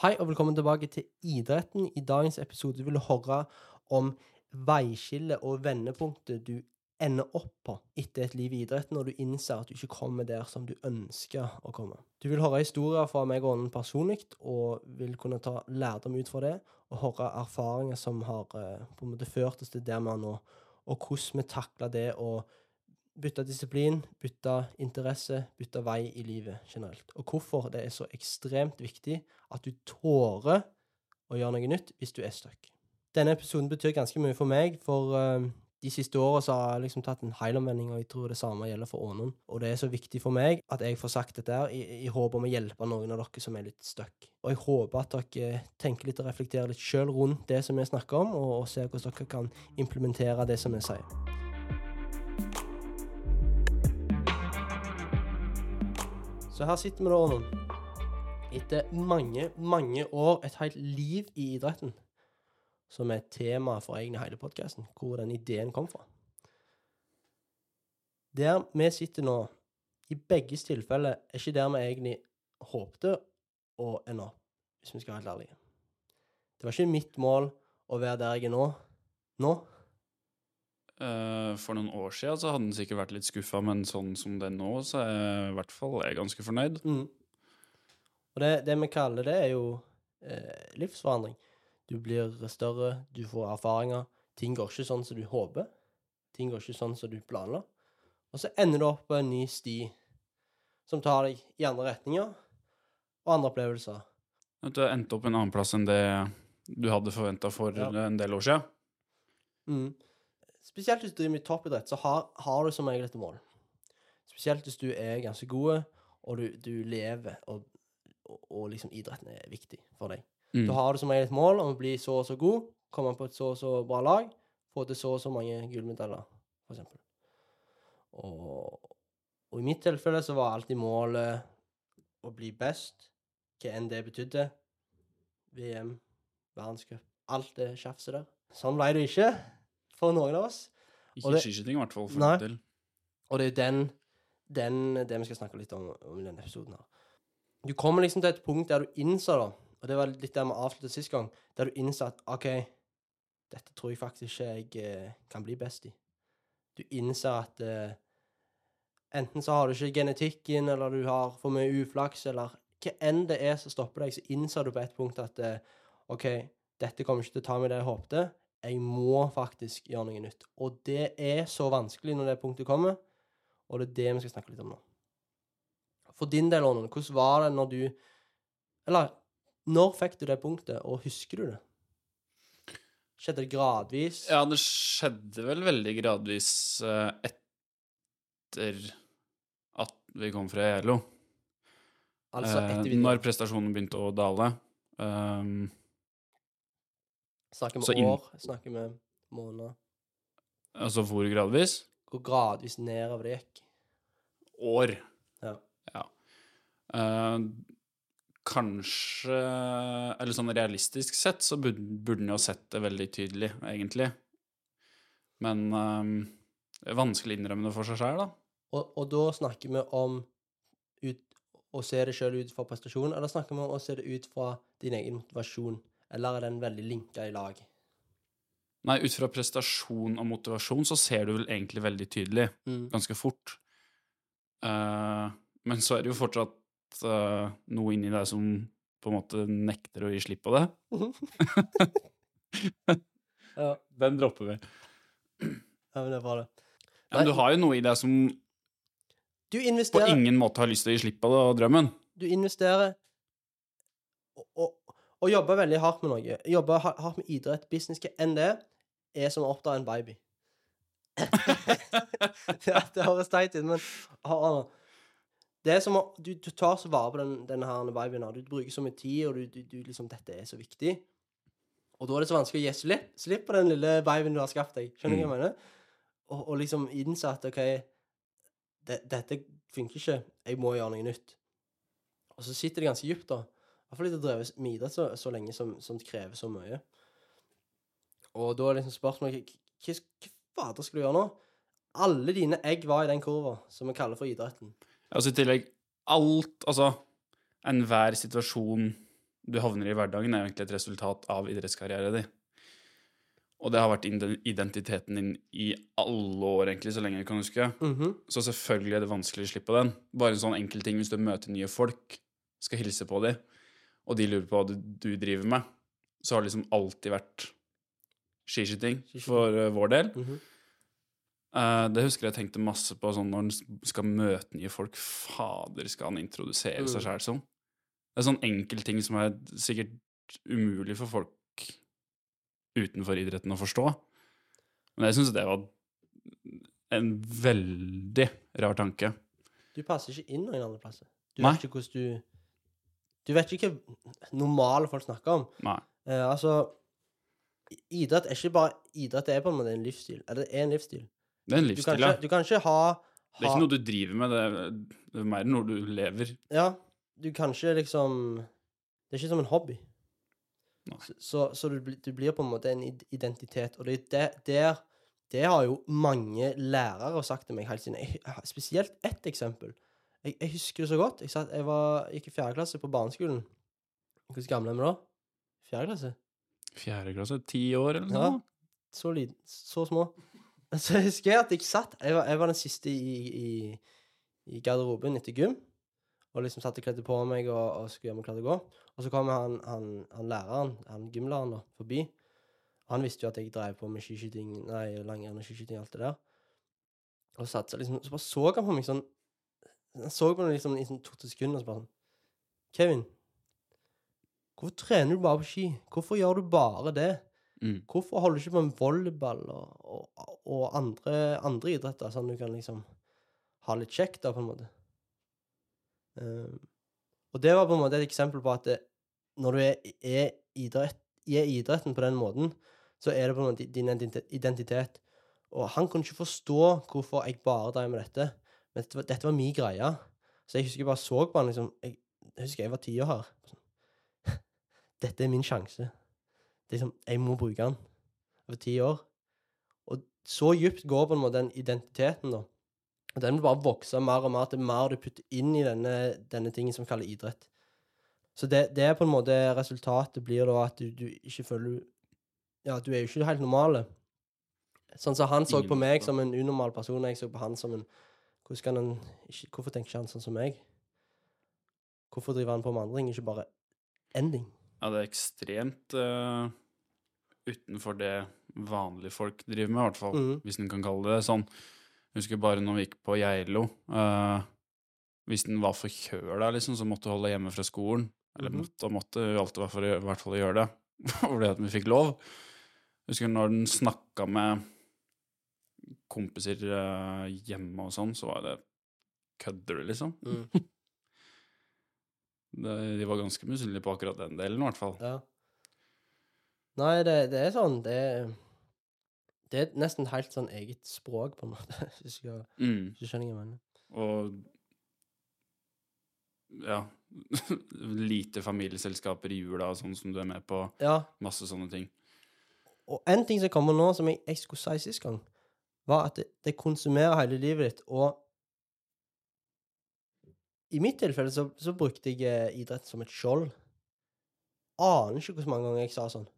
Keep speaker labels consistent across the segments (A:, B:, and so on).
A: Hei og velkommen tilbake til idretten. I dagens episode vil du høre om veiskillet og vendepunktet du ender opp på etter et liv i idretten, når du innser at du ikke kommer der som du ønsker å komme. Du vil høre historier fra meg og Ånden personlig, og vil kunne ta lærdom ut fra det, og høre erfaringer som har eh, på en måte ført oss til der vi er nå, og hvordan vi takler det å bytte disiplin, bytte interesse, bytte vei i livet generelt. Og hvorfor det er så ekstremt viktig at du tårer å gjøre noe nytt hvis du er stuck. Denne episoden betyr ganske mye for meg, for uh, de siste åra har jeg liksom tatt en heilomvending, og jeg tror det samme gjelder for Ånon. Og det er så viktig for meg at jeg får sagt dette her, i, i håp om å hjelpe noen av dere som er litt stuck. Og jeg håper at dere tenker litt og reflekterer litt sjøl rundt det som vi snakker om, og, og ser hvordan dere kan implementere det som vi sier. Så her sitter vi da, Ånon. Etter mange, mange år, et helt liv i idretten som er tema for egentlig hele podkasten, hvor den ideen kom fra. Der vi sitter nå, i begges tilfelle, er ikke der vi egentlig håpte å ende opp, hvis vi skal være helt ærlige. Det var ikke mitt mål å være der jeg er nå. Nå.
B: Uh, for noen år siden så hadde den sikkert vært litt skuffa, men sånn som det er nå, så er jeg i hvert fall jeg ganske fornøyd.
A: Mm. Og det, det, vi kaller det, er jo eh, livsforandring. Du blir større, du får erfaringer. Ting går ikke sånn som du håper. Ting går ikke sånn som du planla. Og så ender du opp på en ny sti som tar deg i andre retninger og andre opplevelser.
B: At du endte opp en annen plass enn det du hadde forventa for ja. en del år siden?
A: Mm. Spesielt hvis du driver med toppidrett, så har, har, du som regel et mål. Spesielt hvis du er ganske god, og du, du lever, og, og, og liksom idretten er viktig for deg. Mm. Da har du som regel et mål om å bli så og så god, komme på et så og så bra lag, få til så og så mange gullmedaljer, for eksempel. Og, og, i mitt tilfelle så var alltid målet å bli best, hva enn det betydde. VM, verdenscup, alt det tjafset der. Sånn ble det ikke for noen av oss.
B: Ikke skiskyting, i hvert fall. for nei. Til.
A: Og det er jo den, den, det vi skal snakke litt om, om i denne episoden. her. Du kommer liksom til et punkt der du innser da, og det var litt der vi avsluttet sist gang, der du innså at OK, dette tror jeg faktisk ikke jeg eh, kan bli best i. Du innser at eh, enten så har du ikke genetikken, eller du har for mye uflaks, eller hva enn det er som stopper deg, så innser du på et punkt at eh, OK, dette kommer ikke til å ta meg det jeg håpte. Jeg må faktisk gjøre noe nytt. Og det er så vanskelig når det punktet kommer, og det er det vi skal snakke litt om nå. For din del, Ånden, hvordan var det når du Eller når fikk du det punktet, og husker du det? Skjedde det gradvis?
B: Ja, det skjedde vel veldig gradvis uh, etter at vi kom fra ELO. Altså etter vi... Uh, når prestasjonen begynte å dale. Um,
A: snakker vi år? Snakker vi måneder?
B: Altså hvor gradvis?
A: Hvor gradvis nedover det gikk?
B: År.
A: Ja.
B: ja. Uh, kanskje Eller sånn realistisk sett så burde, burde en jo sett det veldig tydelig, egentlig. Men um, det er vanskelig å innrømme det for seg sjøl, da.
A: Og, og, da snakker vi om ut, å se det sjøl ut fra prestasjon, eller snakker vi om å se det ut fra din egen motivasjon? Eller er den veldig linka i lag?
B: Nei, ut fra prestasjon og motivasjon så ser du vel egentlig veldig tydelig, mm. ganske fort. Uh, men så er det jo fortsatt uh, noe inni deg som på en måte nekter å gi slipp på det. ja. Den dropper vi.
A: Ja, men det var det.
B: Ja, men du har jo noe i deg som på ingen måte har lyst til å gi slipp på det og drømmen.
A: Du investerer og, og, og jobbe veldig hardt med noe. Jobbe hardt med idrett, business, hva enn det er som å oppdra en baby. ja, det høres teit ut, men det er som å, du, du tar så vare på den, denne her babyen. Du bruker så mye tid, og du, du, du, liksom Dette er så viktig. Og da er det så vanskelig å gi slipp, slipp på den lille babyen du har skapt deg. Skjønner du mm. hva jeg mm. mener? Og, og liksom innse at OK, det, dette funker ikke. Jeg må gjøre noe nytt. Og så sitter det ganske dypt, da. I hvert fall etter å drevet med idrett så, så, lenge som, som, krever så mye. Og da er liksom spørsmålet Hva fader skal du gjøre nå? Alle dine egg var i den kurva som vi kaller for idretten.
B: Altså i tillegg alt Altså enhver situasjon du havner i hverdagen, er egentlig et resultat av idrettskarrieren din. Og det har vært identiteten din i alle år, egentlig, så lenge jeg kan huske.
A: Mhm.
B: Så selvfølgelig er det vanskelig å slippe den. Bare en sånn enkel ting hvis du møter nye folk, skal hilse på dem, og de lurer på hva du, du driver med, så har det liksom alltid vært skiskyting for uh, vår del.
A: Mm
B: -hmm. uh, det husker jeg tenkte masse på sånn når han skal møte nye folk. Fader, skal han introdusere seg sjæl som? Det er sånn enkel ting som er sikkert umulig for folk utenfor idretten å forstå. Men jeg syns det var en veldig rar tanke.
A: Du passer ikke inn noen andre plasser. Du
B: Nei.
A: vet ikke hvordan du Du vet ikke hva normale folk snakker om.
B: Nei.
A: Eh, altså Idrett er ikke bare Idrett det er på en måte en livsstil. Eller det er en livsstil.
B: Det er en
A: Du kan
B: livsstil,
A: ikke,
B: ja.
A: du kan ikke ha, ha
B: Det er ikke noe du driver med, det er, det er mer noe du lever.
A: Ja, du kan ikke liksom Det er ikke som en hobby. Så, så, så du, du blir på en måte en identitet, og det er der Det har jo mange lærere sagt til meg helt siden. Jeg, spesielt ett eksempel. Jeg, jeg husker det så godt. Jeg, satt, jeg var, gikk i fjerde klasse på barneskolen. Hvor gamle er vi da? Fjerde klasse?
B: Fjerde klasse, ti år eller noe
A: Ja. Så liten, så små. Så jeg husker jeg at jeg satt Jeg var, jeg var den siste i, i, i garderoben etter gym. Og liksom satt og kledde på meg og, og skulle hjem og klare å gå. Og så kom han, han, han læreren, han gymlæreren, da, forbi. Han visste jo at jeg drev på med skiskyting, nei, langrenn og skiskyting og alt det der. Og satt, så, liksom, så bare så han på meg sånn Han så på det liksom i sånn to-tre sekunder og så bare sånn Kevin, hvorfor trener du bare på ski? Hvorfor gjør du bare det?
B: Mm.
A: Hvorfor holder du ikke på med volleyball og, og, og andre, andre idretter, sånn du kan liksom ha litt kjekt, da, på en måte? Um, og det var på en måte et eksempel på at det, når du er, er, idrett, i idretten på den måten, så er det på en måte din identitet. Og han kunne ikke forstå hvorfor jeg bare drev med dette. Men dette var, dette var min greie. Så jeg husker jeg bare så på han liksom Jeg, jeg husker jeg var ti år her. Dette er min sjanse. Det er liksom, jeg må bruke den. Over ti år. Og så dypt går på en måte den identiteten, da. Og den vil bare vokse mer og mer til mer du putter inn i denne, denne tingen som kalles idrett. Så det, det er på en måte resultatet blir da at du, du ikke føler Ja, du er jo ikke helt normal. Sånn som han så på meg som en unormal person, og jeg så på han som en kan han ikke, Hvorfor tenker ikke han sånn som meg? Hvorfor driver han på med andre ting, ikke bare ending?
B: Ja, det er ekstremt uh, utenfor det vanlige folk driver med, i hvert fall.
A: Mhm.
B: Hvis en kan kalle det sånn. Jeg husker bare når vi gikk på Geilo. Uh, hvis en var forkjøla, liksom, så måtte du holde hjemme fra skolen. Eller
A: Mhm.
B: måtte og måtte, vi valgte var for i hvert fall å gjøre det. Fordi at vi fikk lov. Jeg husker når den snakka med kompiser eh, hjemme og sånn, så var det Kødder du, liksom?
A: Mm.
B: Det, de var ganske misunnelige på akkurat den delen, i hvert fall.
A: Ja. Nei, det, det er sånn Det Det er nesten helt sånn eget språk, på en måte, hvis du, skal,
B: Mm.
A: hvis du skjønner hva jeg mener.
B: Og ja Lite familieselskaper i jula og sånn som du er med på.
A: Ja,
B: Masse sånne ting.
A: og en ting som kommer nå, som jeg, jeg skulle si sist gang, var at det, det konsumerer hele livet ditt, og i mitt tilfelle så, så brukte jeg eh, idrett som et skjold. Aner ikke hvor mange ganger jeg sa sånn.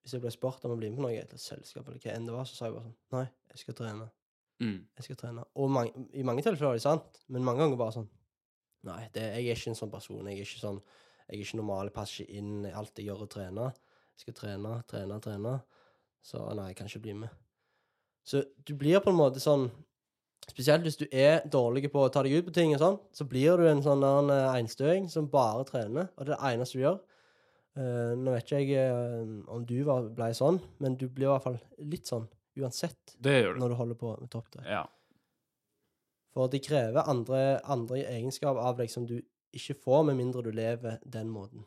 A: Hvis jeg ble spurt om å bli med på noe, et selskap eller hva enn det var, så sa jeg bare sånn Nei, jeg skal trene.
B: Mm.
A: Jeg skal trene. Og mange, i mange tilfeller var det sant, men mange ganger bare sånn Nei, det, jeg er ikke en sånn person. Jeg er ikke sånn Jeg er ikke normal, jeg passer ikke inn. Alt jeg gjør, er å trene. Jeg skal trene, trene, trene. Så nei, jeg kan ikke bli med. Så du blir på en måte sånn Spesielt hvis du er dårlig på å ta deg ut på ting og sånn, så blir du en sånn eh, einstøing som bare trener, og det er det eneste du gjør. Uh, nå vet ikke jeg uh, om du var, ble sånn, men du blir i hvert fall litt sånn uansett
B: Det gjør du.
A: når du holder på med toppidrett.
B: Ja.
A: For det krever andre, andre egenskaper av deg som du ikke får, med mindre du lever den måten.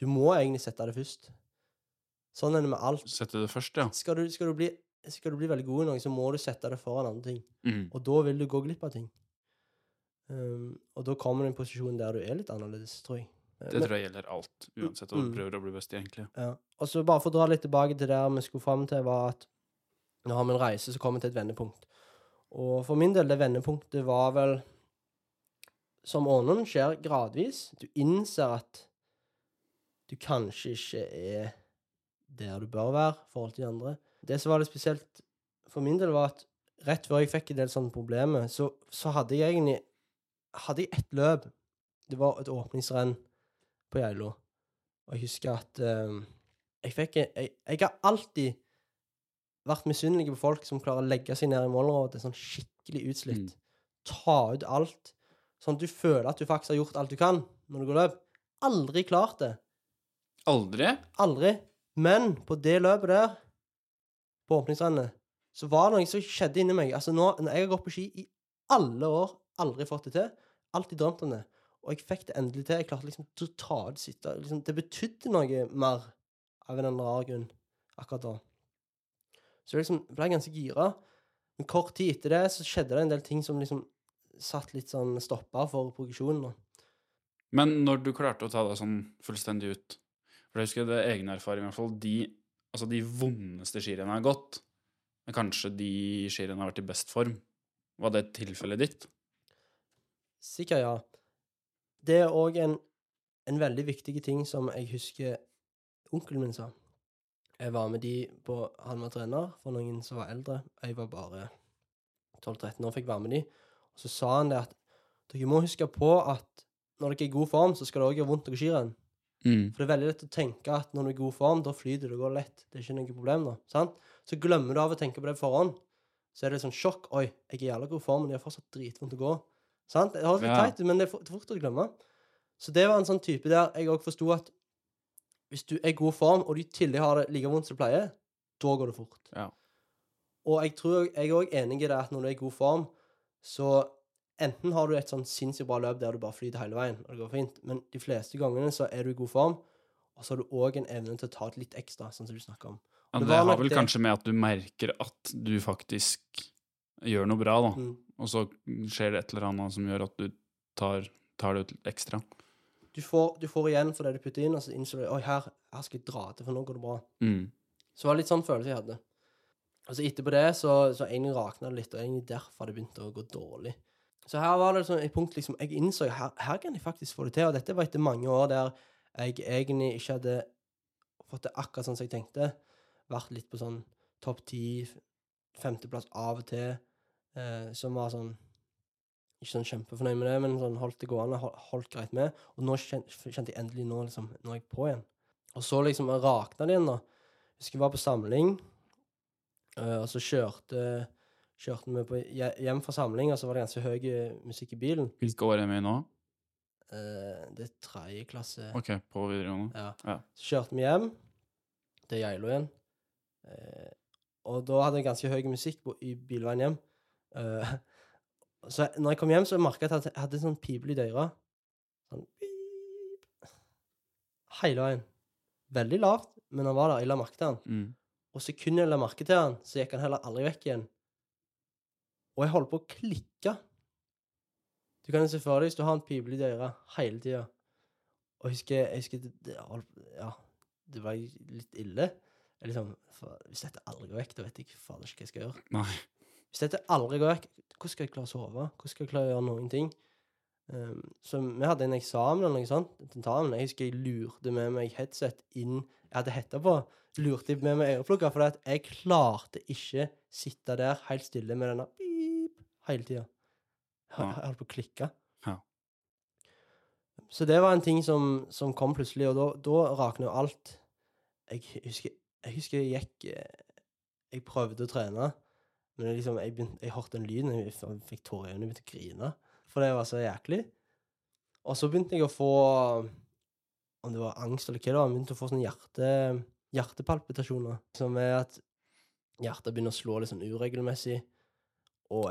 A: Du må egentlig sette det først. Sånn er det med alt.
B: Sette det først, ja.
A: Skal du, skal du, bli, skal du bli veldig god i noe, så må du sette det foran andre ting.
B: Mm.
A: Og da vil du gå glipp av ting. Um, og da kommer du i en posisjon der du er litt annerledes, tror jeg.
B: Det
A: men-
B: tror jeg gjelder alt, uansett hva
A: Mm.
B: du prøver å bli best i, egentlig.
A: Ja. Og så bare for å dra litt tilbake til der vi skulle fram til, var at vi har en reise, så kommer vi til et vendepunkt. Og for min del, det vendepunktet var vel Som Ånden skjer gradvis. Du innser at du kanskje ikke er der du bør være i forhold til de andre. Det som var litt spesielt for min del, var at rett før jeg fikk en del sånne problemer, så, så hadde jeg egentlig hadde jeg ett løp. Det var et åpningsrenn på Geilo. Og jeg husker at eh, jeg fikk jeg, jeg har alltid vært misunnelig på folk som klarer å legge seg ned i målområdet sånn skikkelig utslitt.
B: Mm.
A: Ta ut alt. Sånn at du føler at du faktisk har gjort alt du kan når du går løp. Aldri klart det.
B: Aldri?
A: Aldri. Men på det løpet der, på åpningsrennet, så var det noe som skjedde inni meg. Altså nå, når Jeg har gått på ski i alle år, aldri fått det til. Alltid drømt om det. Og jeg fikk det endelig til. Jeg klarte liksom å ta ut sitte. Liksom, det betydde noe mer av en eller annen grunn akkurat da. Så jeg liksom ble ganske gira. Men kort tid etter det så skjedde det en del ting som liksom satt litt sånn stoppa for progresjonen.
B: Men når du klarte å ta deg sånn fullstendig ut For jeg husker det er egen erfaring, i hvert fall. De, altså de vondeste skirennene har gått, men kanskje de skirennene har vært i best form. Var det tilfellet ditt?
A: Sikkert ja. Det er òg en, en veldig viktig ting som jeg husker onkelen min sa. Jeg var med de på Han var trener for noen som var eldre. Jeg var bare 12-13 år, fikk være med de. Og så sa han det at dere må huske på at når dere er i god form, så skal det òg gjøre vondt å gå skirenn.
B: Mm.
A: For det er veldig lett å tenke at når du er i god form, da flyter det og går lett. Det er ikke noe problem da. sant? Så glemmer du av å tenke på det på forhånd. Så er det sånn sjokk. Oi, jeg er i jævla god form, men de har fortsatt dritvondt å gå. Sant? Det høres litt
B: Ja.
A: teit ut, men det er det er fort å glemme. Så det var en sånn type der jeg òg forsto at hvis du er i god form, og du i tillegg har det like vondt som du pleier, da går det fort.
B: Ja.
A: Og jeg tror jeg er òg enig i det at når du er i god form, så enten har du et sånn sinnssykt bra løp der du bare flyter hele veien, og det går fint, men de fleste gangene så er du i god form, og så har du òg en evne til å ta et litt ekstra, sånn som du snakker om.
B: Ja,
A: Det
B: det har vel
A: det.
B: kanskje med at du merker at du faktisk gjør noe bra, da.
A: Mm.
B: Og så skjer det et eller annet som gjør at du tar, tar det ut ekstra.
A: Du, får, du får igjen for det du putter inn, og så innser du oi, her, her skal jeg dra til, for nå går det bra.
B: Mm.
A: Så det var litt sånn følelse jeg hadde. Og så etterpå det så, så egentlig rakna det litt, og egentlig derfor det begynte å gå dårlig. Så her var det sånn et punkt liksom, Jeg innså her, her kan jeg faktisk få det til. Og dette var etter mange år der jeg egentlig ikke hadde fått det akkurat sånn som jeg tenkte. Vært litt på sånn topp ti, femteplass av og til, eh, som var sånn Ikke sånn kjempefornøyd med det, men sånn holdt det gående, hol- holdt greit med. Og nå kjente jeg endelig nå, liksom, nå er jeg på igjen. Og så liksom rakna det igjen, da. Jeg husker jeg var på samling, eh, og så kjørte Kjørte vi på hjem fra samling, og så var det ganske høy eh, musikk i bilen.
B: Hvilke år er vi i nå?
A: Eh, det er tredje klasse.
B: Ok, på videregående.
A: Ja.
B: Ja.
A: Så kjørte vi hjem til Geilo igjen. Eh, og da hadde jeg ganske høy musikk på, i bilveien hjem. Eh, så når jeg kom hjem, så merka jeg at jeg hadde en sånn pipelyd i øret. Sånn pip. Hele veien. Veldig lavt, men han var der. Jeg la merke til han.
B: Mm.
A: Og sekundet jeg la merke til han, så gikk han heller aldri vekk igjen. Og jeg holdt på å klikke. Du kan se for deg hvis du har en pipelyd i øret hele tida. Og jeg husker, jeg husker det, det, Ja, det var litt ille. Jeg liksom, for, hvis dette aldri går vekk, da vet jeg fader ikke hva jeg skal gjøre.
B: Nei.
A: Hvis dette aldri går vekk, hvordan skal jeg klare å sove? Hvordan skal jeg klare å gjøre noen ting? Um, så vi hadde en eksamen eller noe sånt, tentamen. Jeg husker jeg lurte med meg headset inn Jeg hadde hetta på. Lurte med meg øreplukker, for jeg klarte ikke sitte der helt stille med denne hele tida. Jeg, holdt på å klikke.
B: Ja.
A: Så det var en ting som, som kom plutselig, og da, da rakna jo alt. Jeg husker, jeg husker jeg gikk eh, Jeg prøvde å trene, men jeg, liksom, jeg, begynte, jeg hørte en lyd, og jeg fikk tårer i øynene begynte å grine. For det var så jæklig. Og så begynte jeg å få Om det var angst eller hva det var, begynte å få sånne hjerte, hjertepalpitasjoner. Som er at hjertet begynner å slå litt sånn uregelmessig.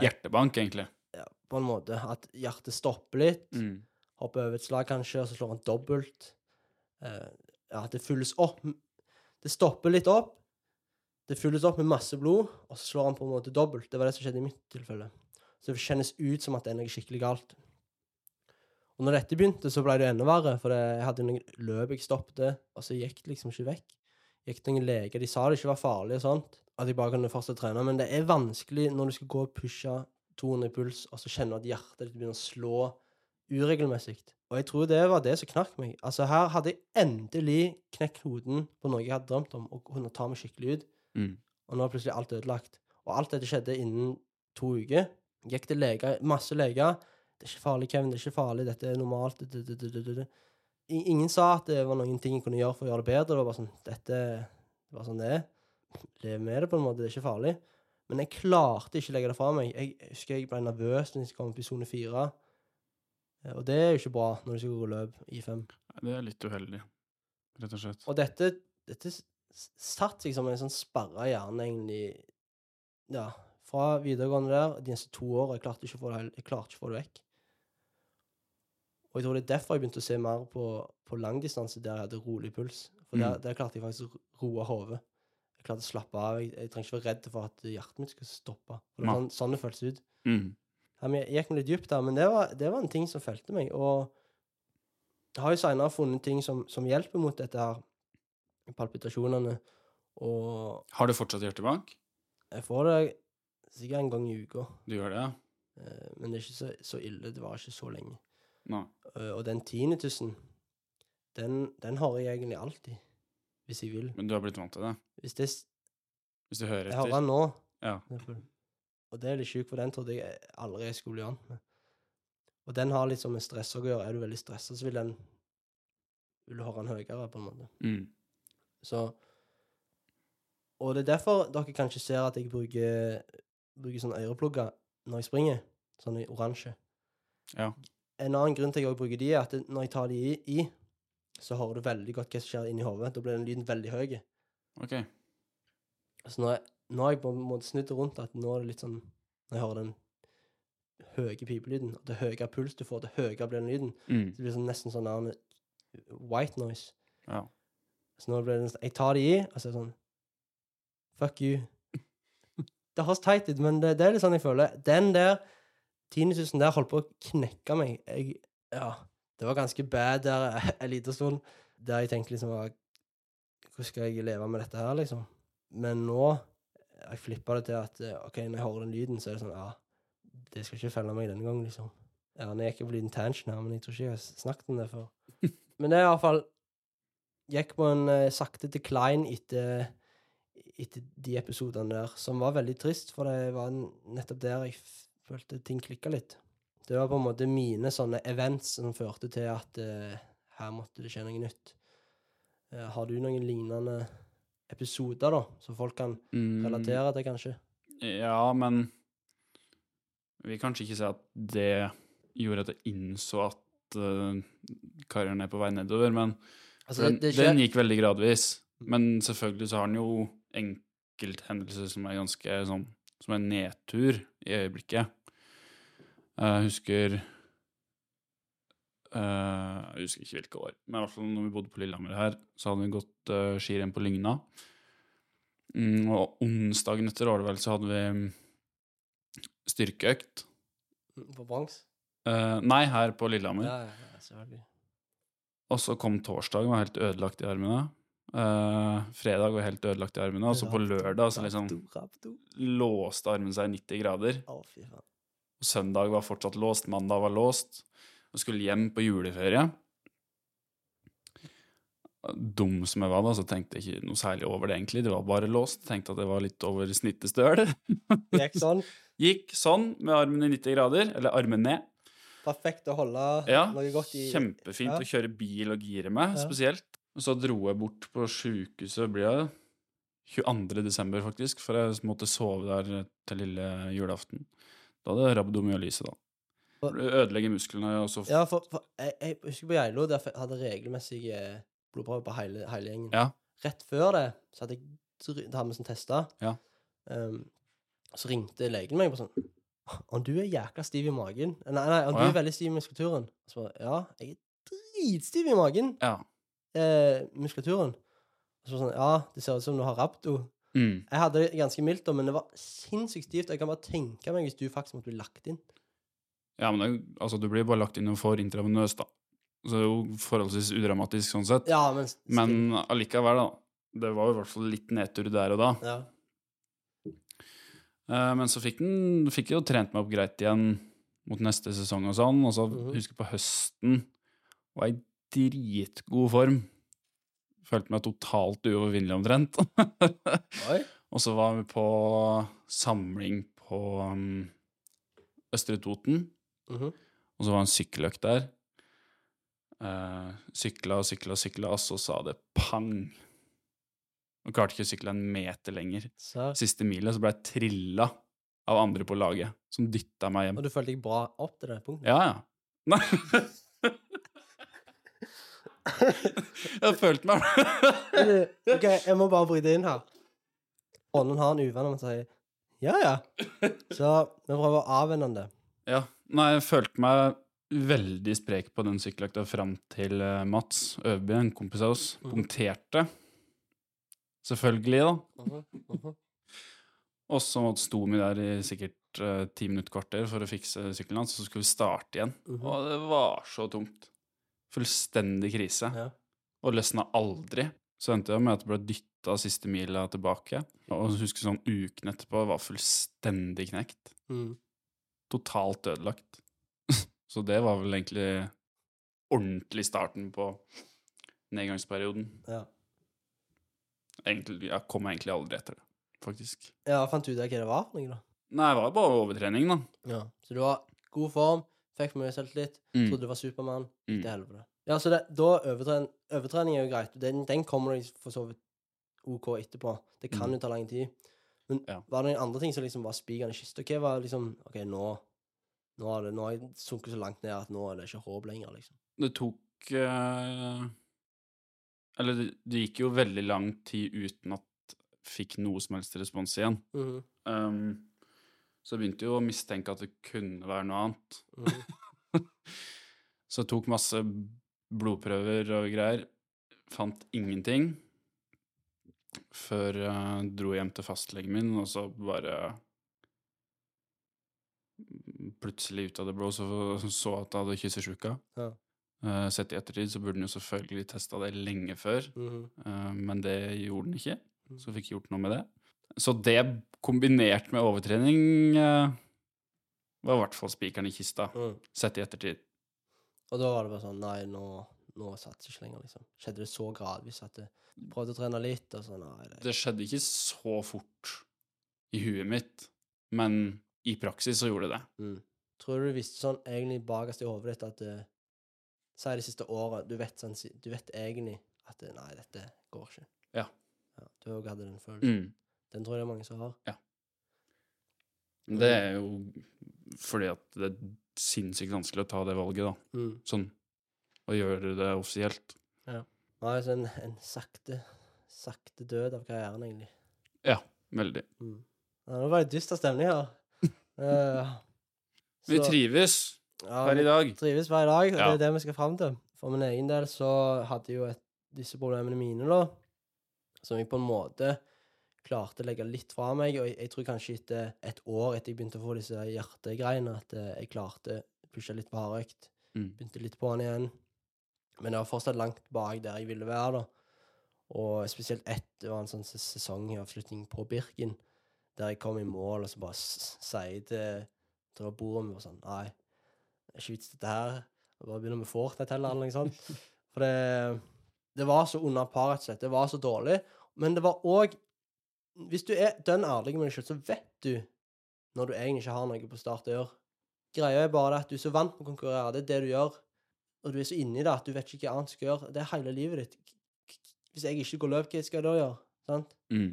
B: Hjertebank, egentlig.
A: ja, på en måte at hjertet stopper litt.
B: Mm.
A: Hopper over et slag, kanskje, og så slår han dobbelt. Uh, ja, det fylles opp Det stopper litt opp. Det fylles opp med masse blod, og så slår han på en måte dobbelt. Det var det som skjedde i mitt tilfelle. Så det kjennes ut som at det er noe skikkelig galt. Og når dette begynte, så ble det enda verre, for jeg hadde noen løp jeg stoppet, og så gikk det liksom ikke vekk. Gikk til noen leger, de sa det ikke var farlig og sånt, at jeg bare kan fortsette å trene, men det er vanskelig når du skal gå og pushe 200 i puls, og så kjenner du at hjertet ditt begynner å slå uregelmessig. Og jeg tror det var det som knakk meg. Altså Her hadde jeg endelig knekt hoden på noe jeg hadde drømt om, og kunne ta meg skikkelig ut.
B: Mm.
A: Og nå er plutselig alt ødelagt. Og alt dette skjedde innen to uker. Gikk til leger, masse leger. Det er ikke farlig, Kevin. Det er ikke farlig. Dette er normalt. Ingen sa at det var noen ting jeg kunne gjøre for å gjøre det bedre. Det var bare sånn Dette det var sånn det er. Lev med det, på en måte. Det er ikke farlig. Men jeg klarte ikke å legge det fra meg. Jeg husker jeg ble nervøs når jeg kom opp i sone fire. Eh, Og det er jo ikke bra når du skal gå løp i fem.
B: Det er litt uheldig, rett og slett.
A: Og dette, dette satt seg som en sånn sperra hjerne, egentlig. Ja, fra videregående der, de neste to år. Jeg klarte ikke å få det, jeg klarte ikke å få det vekk. Og jeg tror det er derfor jeg begynte å se mer på, på langdistanse, der jeg hadde rolig puls. For der,
B: Mm.
A: der klarte jeg faktisk å roe hodet. Klarte å slappe av. Jeg, jeg trenger ikke være redd for at hjertet mitt skal stoppe. For det var sånn, sånn det føltes ut.
B: Mm.
A: Jeg gikk litt dypt der, men det var, det var en ting som felte meg. Og jeg har jo seinere funnet ting som, som hjelper mot dette her, palpitasjonene. Og
B: Har du fortsatt hjertebank?
A: jeg får det sikkert en gang i uka.
B: Du gjør det, ja?
A: Eh, Men det er ikke så, så ille. Det varer ikke så lenge.
B: Nei.
A: Eh, Og den tinnitusen, den, den har jeg egentlig alltid. Hvis jeg vil.
B: Men du har blitt vant til det?
A: Hvis det,
B: Hvis du hører
A: jeg hører den nå,
B: Ja.
A: og det er litt sjukt, for den trodde jeg aldri jeg skulle bli vant med. Og den har litt sånn med stress å gjøre. Er du veldig stressa, så vil den vil du høre den høyere, på en måte.
B: Mm.
A: Så Og det er derfor dere kanskje ser at jeg bruker, bruker sånne øreplugger når jeg springer. Sånne oransje.
B: Ja.
A: En annen grunn til at jeg også bruker de, er at når jeg tar de i, i, så hører du veldig godt hva som skjer inni hodet. Da blir den lyden veldig høy.
B: OK.
A: Så nå, nå har jeg på en måte snudd det rundt at nå er det litt sånn Når jeg hører den høye pipelyden, og det høye puls du får, det høyere blir den lyden,
B: Mm.
A: så blir det sånn, nesten sånn der, white noise.
B: Ja.
A: Så nå blir det sånn Jeg tar det i, og så er det sånn Fuck you. Det høres teit ut, men det, det er litt sånn jeg føler. Den der tinnitusen der holdt på å knekke meg. Jeg, ja, det var ganske bad der en liten stund. Der jeg tenkte liksom Hvordan skal jeg leve med dette her, liksom? Men nå Jeg flippa det til at eh, OK, når jeg hører den lyden, så er det sånn Ja, det skal ikke felle meg denne gangen, liksom. Ja, jeg gikk på en liten tangent her, men jeg tror ikke jeg har snakket om det før. Men det er iallfall Gikk på en uh, sakte decline etter, etter de episodene der, som var veldig trist, for det var nettopp der jeg følte ting klikka litt. Det var på en måte mine sånne events som førte til at eh, her måtte det skje noe nytt. Eh, har du noen lignende episoder, da, som folk kan
B: Mm.
A: relatere til, kanskje?
B: Ja, men jeg vil kanskje ikke si at det gjorde at jeg innså at uh, karrieren er på vei nedover, men
A: Altså, det, det skjer
B: den gikk veldig gradvis. Men selvfølgelig så har den jo enkelthendelser som er ganske sånn Som er nedtur i øyeblikket. Jeg husker eh, Jeg husker ikke hvilke år, men i hvert fall når vi bodde på Lillehammer her, så hadde vi gått uh, skirenn på Lygna. Mm, og onsdagen etter var det vel, så hadde vi mm, styrkeøkt.
A: på Bronx?
B: Eh, nei, her på Lillehammer.
A: Ja, ja, selvfølgelig.
B: Og så kom torsdagen, var helt ødelagt i armene. Uh, fredag var helt ødelagt i armene. Og så på lørdag så liksom låste armen seg i 90 grader.
A: Å, fy faen.
B: Søndag var fortsatt låst, mandag var låst. Og skulle hjem på juleferie. Dum som jeg var da, så tenkte jeg ikke noe særlig over det, egentlig. Det var bare låst. Tenkte at det var litt over snittet støl.
A: Gikk sånn.
B: Gikk sånn, med armen i 90 grader. Eller armen ned.
A: Perfekt å holde
B: Ja,
A: noe godt i
B: Kjempefint
A: ja.
B: å kjøre bil og gire med, spesielt. Og så dro jeg bort på sjukehuset, blir jeg 22. desember, faktisk, for jeg måtte sove der til lille julaften. Da er det rabdomyolyse, da.
A: For,
B: Du ødelegger musklene, og så
A: Ja, for, for jeg, jeg husker på Geilo, der jeg hadde regelmessig eh, blodprøve på hele, hele gjengen.
B: Ja.
A: Rett før det så hadde jeg vi sånn testa.
B: Ja.
A: Um, så ringte legen meg på sånn Om du er jækla stiv i magen Nei, nei, om du er veldig stiv i muskulaturen. Så ja, jeg er dritstiv i magen.
B: Ja.
A: Eh, muskulaturen. Og så sånn, ja, det ser ut som du har rabdo.
B: Mm.
A: Jeg hadde det ganske mildt, men det var sinnssykt stivt. Jeg kan bare tenke meg hvis du faktisk måtte bli lagt inn.
B: Ja, men det, altså, du blir bare lagt inn og får intravenøst, da. Så det er jo forholdsvis udramatisk sånn sett.
A: Ja, men
B: Men allikevel, da. Det var jo i hvert fall litt nedtur der og da.
A: Ja.
B: Uh, men så fikk den fikk jeg jo trent meg opp greit igjen mot neste sesong og sånn. Og så
A: Mhm.
B: husker jeg på høsten Var i dritgod form. Følte meg totalt uovervinnelig omtrent. Og så var vi på samling på um, Østre Toten.
A: Mhm.
B: Og så var det en sykkeløkt der. Uh, sykla og sykla og sykla, og så sa det pang. Og klarte ikke å sykle en meter lenger.
A: Så.
B: Siste milet så ble jeg trilla av andre på laget, som dytta meg hjem.
A: Og du følte deg bra opp til det punktet?
B: Ja, ja. Nei Jeg følte meg
A: OK, jeg må bare bryte inn her. Ånden har en uvenn om å si ja, ja. Så vi prøver å avvenne det.
B: Ja. Nei, jeg følte meg veldig sprek på den sykkelakta fram til eh, Mats Øverby, en kompis av oss,
A: Mhm.
B: punkterte. Selvfølgelig, da.
A: Mhm, mhm.
B: Og så sto vi der i sikkert eh, ti minutter, kvarter for å fikse sykkelen hans, så skulle vi starte igjen. Og det var så tungt. Fullstendig krise.
A: Ja.
B: Og løsna aldri. Så endte det med at det ble dytta siste mila tilbake. Og jeg husker sånn uken etterpå var fullstendig knekt.
A: Mm.
B: Totalt ødelagt. så det var vel egentlig ordentlig starten på nedgangsperioden.
A: Ja.
B: Egentlig, jeg kom egentlig aldri etter det, faktisk.
A: ja, fant du ut av hva det var?
B: Nei, det var bare overtrening, da.
A: Ja. Så du var god form, fikk mye selvtillit,
B: Mm.
A: trodde du var Supermann.
B: Mm.
A: Til helvete. Ja, så det, da overtren, overtrening er jo greit. Den, den kommer deg for så vidt OK etterpå. Det kan
B: Mm.
A: jo ta lang tid. Men
B: Ja.
A: var det noen andre ting som liksom var spikeren i kista? Hva var liksom OK, nå nå har, det, nå har jeg sunket så langt ned at nå er det ikke håp lenger, liksom.
B: Det tok eh, Eller det, det gikk jo veldig lang tid uten at jeg fikk noe som helst respons igjen.
A: Mhm,
B: Um, så jeg begynte jo å mistenke at det kunne være noe annet.
A: Mm.
B: Så jeg tok masse blodprøver og greier. Fant ingenting. Før jeg dro hjem til fastlegen min, og så bare Plutselig ut av det blå så så at jeg hadde kyssesjuka.
A: Ja.
B: Eh, sett i ettertid så burde den jo selvfølgelig testa det lenge før,
A: Mhm.
B: eh, men det gjorde den ikke.
A: Mm.
B: Så fikk gjort noe med det. Så det kombinert med overtrening eh, var i hvert fall spikeren i kista,
A: mm.
B: sett i ettertid.
A: Og da var det bare sånn Nei, nå, nå satser jeg ikke lenger, liksom. Skjedde det så gradvis at du prøvde å trene litt, og sånn nei det,
B: Det skjedde ikke så fort i huet mitt, men i praksis så gjorde det det.
A: mm. Tror du du visste sånn egentlig bakerst i hodet ditt at uh, Si det siste året, du vet, sånn, du vet egentlig at eh, nei, dette går ikke.
B: Ja.
A: ja du òg hadde den følelsen.
B: Mm.
A: Den tror jeg det er mange som har.
B: Ja. Det er jo fordi at det er sinnssykt vanskelig å ta det valget, da.
A: Mm.
B: Sånn å gjøre det offisielt.
A: Nei, så en, en sakte, sakte død av karrieren, egentlig.
B: Ja, veldig.
A: Mm. Ja, det var en dyster stemning her. uh,
B: Vi trives
A: ja,
B: her i dag.
A: trives hver dag, og
B: Ja.
A: det er det vi skal fram til. For min egen del så hadde jeg jo et, disse problemene mine, da, som jeg på en måte klarte å legge litt fra meg. Og jeg, jeg tror kanskje etter et år etter jeg begynte å få disse hjertegreiene, at eh, jeg klarte å pushe litt på hardøkt.
B: Mm.
A: Begynte litt på den igjen. Men det var fortsatt langt bak der jeg ville være, da. Og spesielt ett, var en sånn sesongavslutning på Birken, der jeg kom i mål, og så bare sier jeg til til bordet mitt sånn Nei, det er ikke vits dette her. Jeg bare begynner med Fortnite heller, eller noe sånt. For det, det var så under par, rett og slett. Det var så dårlig. Men det var òg Hvis du er dønn ærlig med deg sjøl, så vet du når du egentlig ikke har noe på start å gjøre. Greia er bare at du er så vant med å konkurrere. Det er det du gjør. Og du er så inni det at du vet ikke hva annet du skal gjøre. Det er hele livet ditt. Hvis jeg ikke går løp, hva skal jeg da gjøre? Sant?
B: Mm.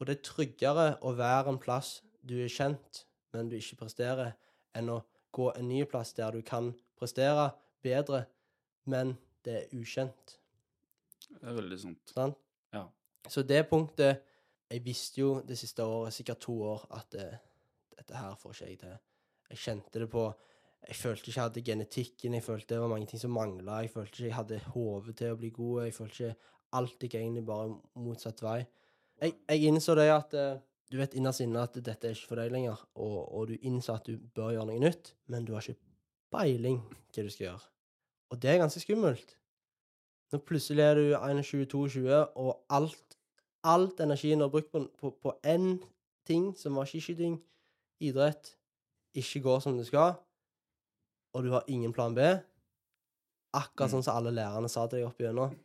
A: Og det er tryggere å være en plass du er kjent, men du ikke presterer, enn å gå en ny plass der du kan prestere bedre, men det er ukjent.
B: Det er veldig sant.
A: Sant?
B: Ja.
A: Så det punktet Jeg visste jo det siste året, sikkert to år, at det, dette her får ikke jeg til. Jeg kjente det på Jeg følte ikke jeg hadde genetikken, jeg følte det var mange ting som mangla, jeg følte ikke jeg hadde hodet til å bli god, jeg følte ikke alt gikk egentlig bare motsatt vei. Jeg, jeg innså det at eh, du vet innerst inne at dette er ikke for deg lenger, og, og du innså at du bør gjøre noe nytt, men du har ikke peiling hva du skal gjøre. Og det er ganske skummelt. Når plutselig er du 21-22, og alt, alt energien du har brukt på, én ting, som var skiskyting, idrett, ikke går som det skal, og du har ingen plan B, Akkurat
B: Mm.
A: sånn som alle lærerne sa til deg opp igjennom.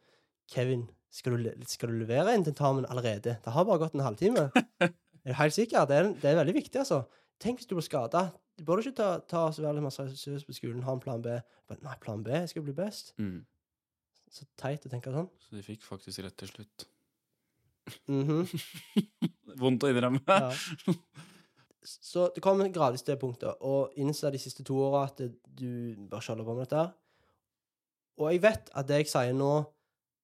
A: Kevin, skal du, skal du levere en tentamen allerede? Det har bare gått en halvtime. er du helt sikker? Det er, det er veldig viktig, altså. Tenk hvis du blir skada. Du burde ikke ta, ta så veldig masse seriøst på skolen, ha en plan B. Men nei, plan B, skal bli best.
B: Mm.
A: Så teit å tenke sånn.
B: Så de fikk faktisk rett til slutt.
A: Mhm.
B: Vondt å innrømme.
A: Ja. Så det kommer gradvis til det punktet, og innse de siste to åra at du bør ikke holde på med dette. Og jeg vet at det jeg sier nå,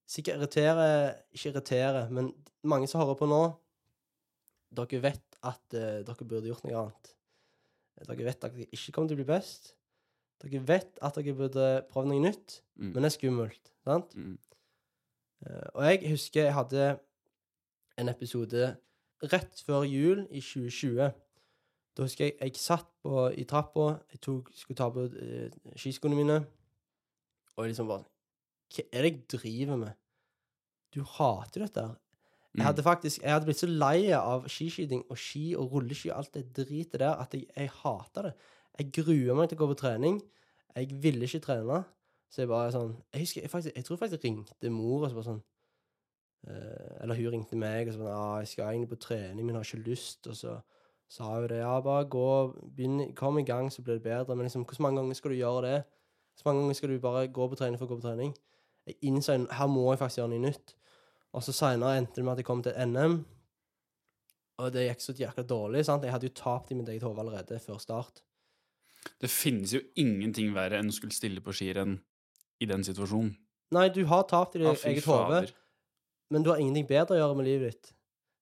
A: sikkert irriterer Ikke irriterer, men mange som hører på nå, dere vet at uh, dere burde gjort noe annet. Dere vet at dere ikke kommer til å bli best. Dere vet at dere burde prøve noe nytt,
B: Mm.
A: men det er skummelt. sant?
B: Mm.
A: Uh, og jeg husker jeg hadde en episode rett før jul i 2020. Da husker jeg jeg satt på, i trappa, jeg tok, skulle ta på eh, skiskoene mine, og jeg liksom bare Hva er det jeg driver med? Du hater dette her. Jeg
B: Mm.
A: hadde faktisk, jeg hadde blitt så lei av skiskyting og ski og rulleski og alt det dritet der at jeg, jeg hata det. Jeg gruer meg til å gå på trening. Jeg ville ikke trene. Så jeg bare sånn Jeg husker, jeg, faktisk, jeg tror faktisk jeg ringte mor og så bare sånn Eller hun ringte meg og sa sånn ah, 'Jeg skal egentlig på trening, men har ikke lyst.' Og så sa hun det. 'Ja, bare gå, begynn, kom i gang, så blir det bedre.' Men liksom, hvor mange ganger skal du gjøre det? Hvor mange ganger skal du bare gå på trening for å gå på trening? Jeg innså her må jeg faktisk gjøre noe nytt. Og så seinere endte det med at jeg kom til NM. Og det gikk så jækla dårlig. sant? Jeg hadde jo tapt i mitt eget hode allerede før start.
B: Det finnes jo ingenting verre enn å skulle stille på skirenn i den situasjonen.
A: Nei, du har tapt i ditt
B: ah,
A: eget hode. Men du har ingenting bedre å gjøre med livet ditt.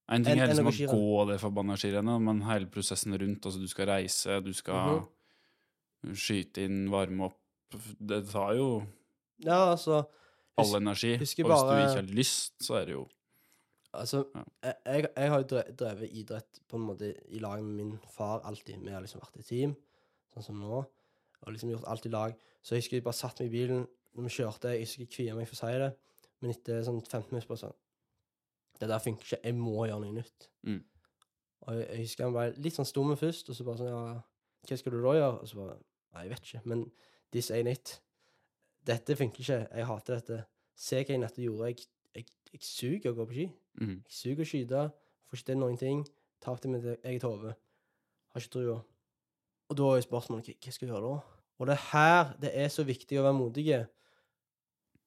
B: En ting er liksom å gå det forbanna skirennet, men hele prosessen rundt Altså, du skal reise, du skal
A: Mhm.
B: skyte inn, varme opp Det tar jo
A: Ja, altså
B: all energi. Og hvis du
A: bare-
B: ikke har lyst, så er det jo
A: Altså,
B: Ja.
A: jeg, jeg, har jo drevet idrett på en måte i lag med min far alltid. Vi har liksom vært i team, sånn som nå. Og liksom gjort alt i lag. Så jeg husker jeg bare satt meg i bilen når vi kjørte. Jeg husker jeg kvier meg for å si det, men etter sånn 15 minutter bare sånn Det der funker ikke. Jeg må gjøre noe nytt.
B: Mm.
A: Og jeg, jeg husker han var litt sånn stumme først, og så bare sånn Ja, hva skal du da gjøre? Og så bare Nei, jeg vet ikke, men this ain't it. Dette funker ikke. Jeg hater dette. Se hva jeg nettopp gjorde. Jeg, jeg, jeg suger å gå på ski.
B: Mm.
A: Jeg suger å skyte, får ikke til noen ting. Tapte mitt eget hode. Har ikke trua. Og da er spørsmålet hva skal jeg gjøre da? Og det er her det er så viktig å være modig.